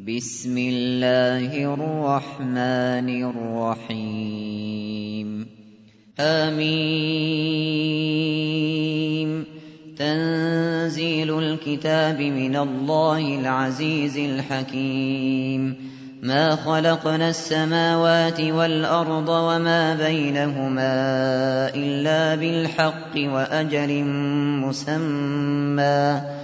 بسم الله الرحمن الرحيم. آمين. تنزيل الكتاب من الله العزيز الحكيم. ما خلقنا السماوات والأرض وما بينهما إلا بالحق وأجل مسمى.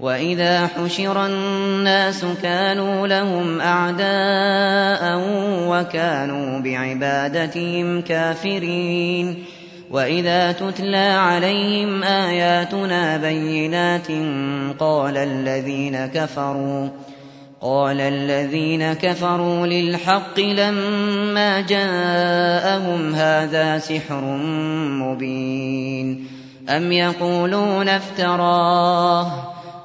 وإذا حشر الناس كانوا لهم أعداء وكانوا بعبادتهم كافرين وإذا تتلى عليهم آياتنا بينات قال الذين كفروا قال الذين كفروا للحق لما جاءهم هذا سحر مبين أم يقولون افتراه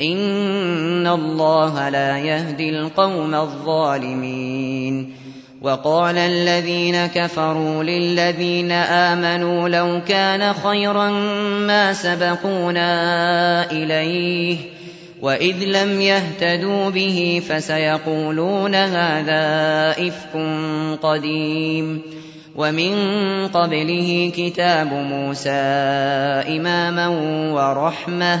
إن الله لا يهدي القوم الظالمين وقال الذين كفروا للذين آمنوا لو كان خيرا ما سبقونا إليه وإذ لم يهتدوا به فسيقولون هذا إفك قديم ومن قبله كتاب موسى إماما ورحمة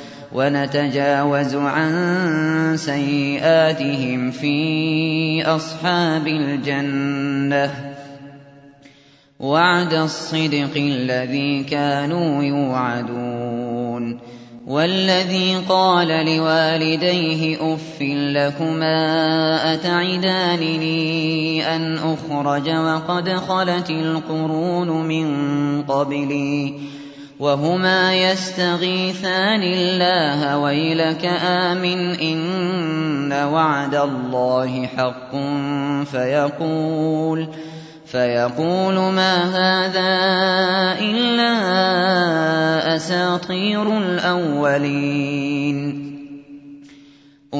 عن سيئاتهم في أصحاب الجنة. وعد الصدق الذي كانوا يوعدون. والذي قال لوالديه اف لكما اتعدانني أن أخرج وقد خلت القرون من قبلي. وهما يستغيثان الله ويلك آمن إن وعد الله حق فيقول فيقول ما هذا إلا أساطير الأولين.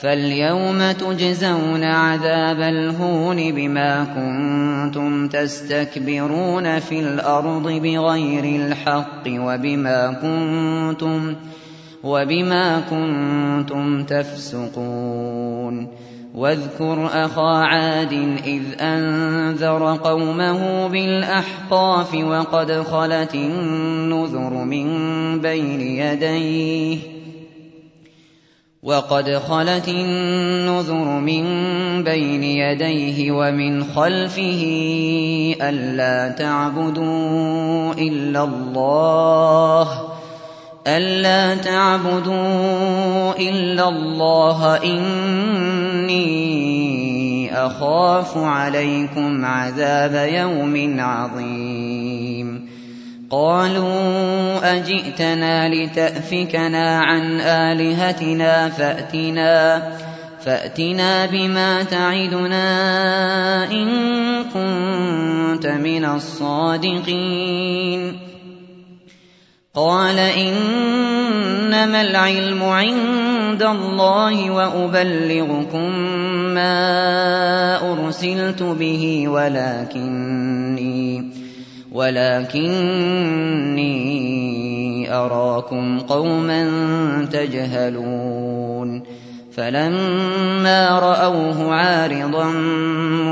فاليوم تجزون عذاب الهون بما كنتم تستكبرون في الأرض بغير الحق وبما كنتم وبما كنتم تفسقون واذكر أخا عاد إذ أنذر قومه بالأحقاف وقد خلت النذر من بين يديه وقد خلت النذر من بين يديه ومن خلفه ألا تعبدوا إلا الله ألا تعبدوا إلا الله إني أخاف عليكم عذاب يوم عظيم قالوا أجئتنا لتأفكنا عن آلهتنا فأتنا فأتنا بما تعدنا إن كنت من الصادقين. قال إنما العلم عند الله وأبلغكم ما أرسلت به ولكني ولكني أراكم قوما تجهلون. فلما رأوه عارضا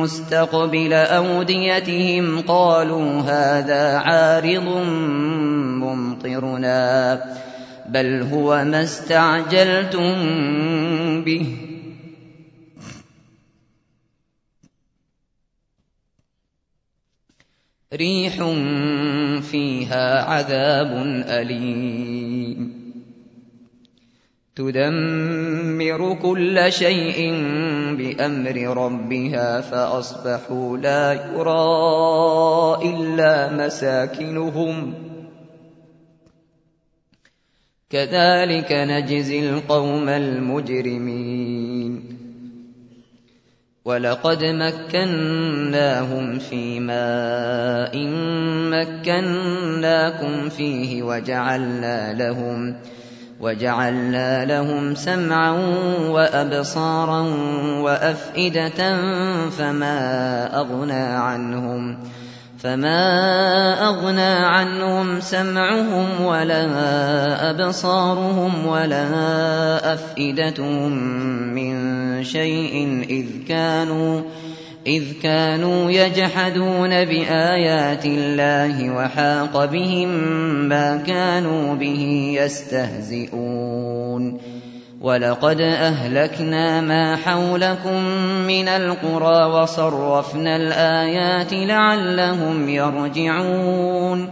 مستقبل أوديتهم قالوا هذا عارض ممطرنا بل هو ما استعجلتم به. ريح فيها عذاب أليم. تدمر كل شيء بأمر ربها فأصبحوا لا يرى إلا مساكنهم. كذلك نجزي القوم المجرمين. ولقد مكناهم في ماء مكناكم فيه وجعلنا لهم وجعلنا لهم سمعا وأبصارا وأفئدة فما أغنى عنهم فما أغنى عنهم سمعهم ولا أبصارهم ولا أفئدتهم من شيء إذ كانوا إذ كانوا يجحدون بآيات الله وحاق بهم ما كانوا به يستهزئون. ولقد أهلكنا ما حولكم من القرى وصرفنا الآيات لعلهم يرجعون.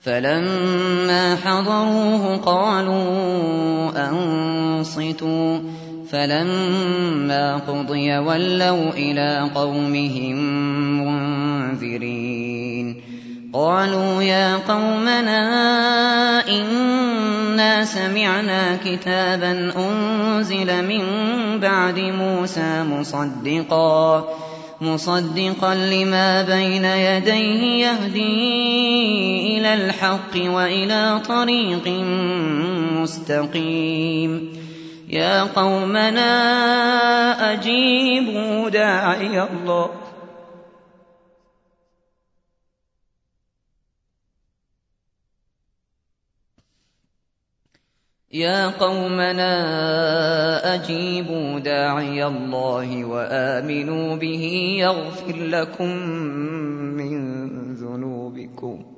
فلما حضروه قالوا أنصتوا. فلما قضي ولوا إلى قومهم منذرين. قالوا يا قومنا إنا سمعنا كتابا أنزل من بعد موسى مصدقا. مصدقا لما بين يديه يهدي إلى الحق وإلى طريق مستقيم. يا قومنا أجيبوا داعي الله. يا قومنا أجيبوا داعي الله وآمنوا به يغفر لكم من ذنوبكم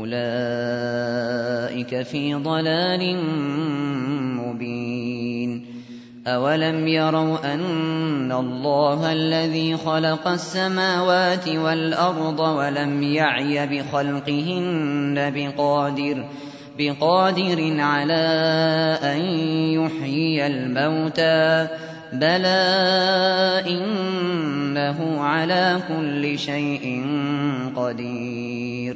أولئك في ضلال مبين. أولم يروا أن الله الذي خلق السماوات والأرض ولم يعي بخلقهن بقادر بقادر على أن يحيي الموتى. بلى إنه على كل شيء قدير.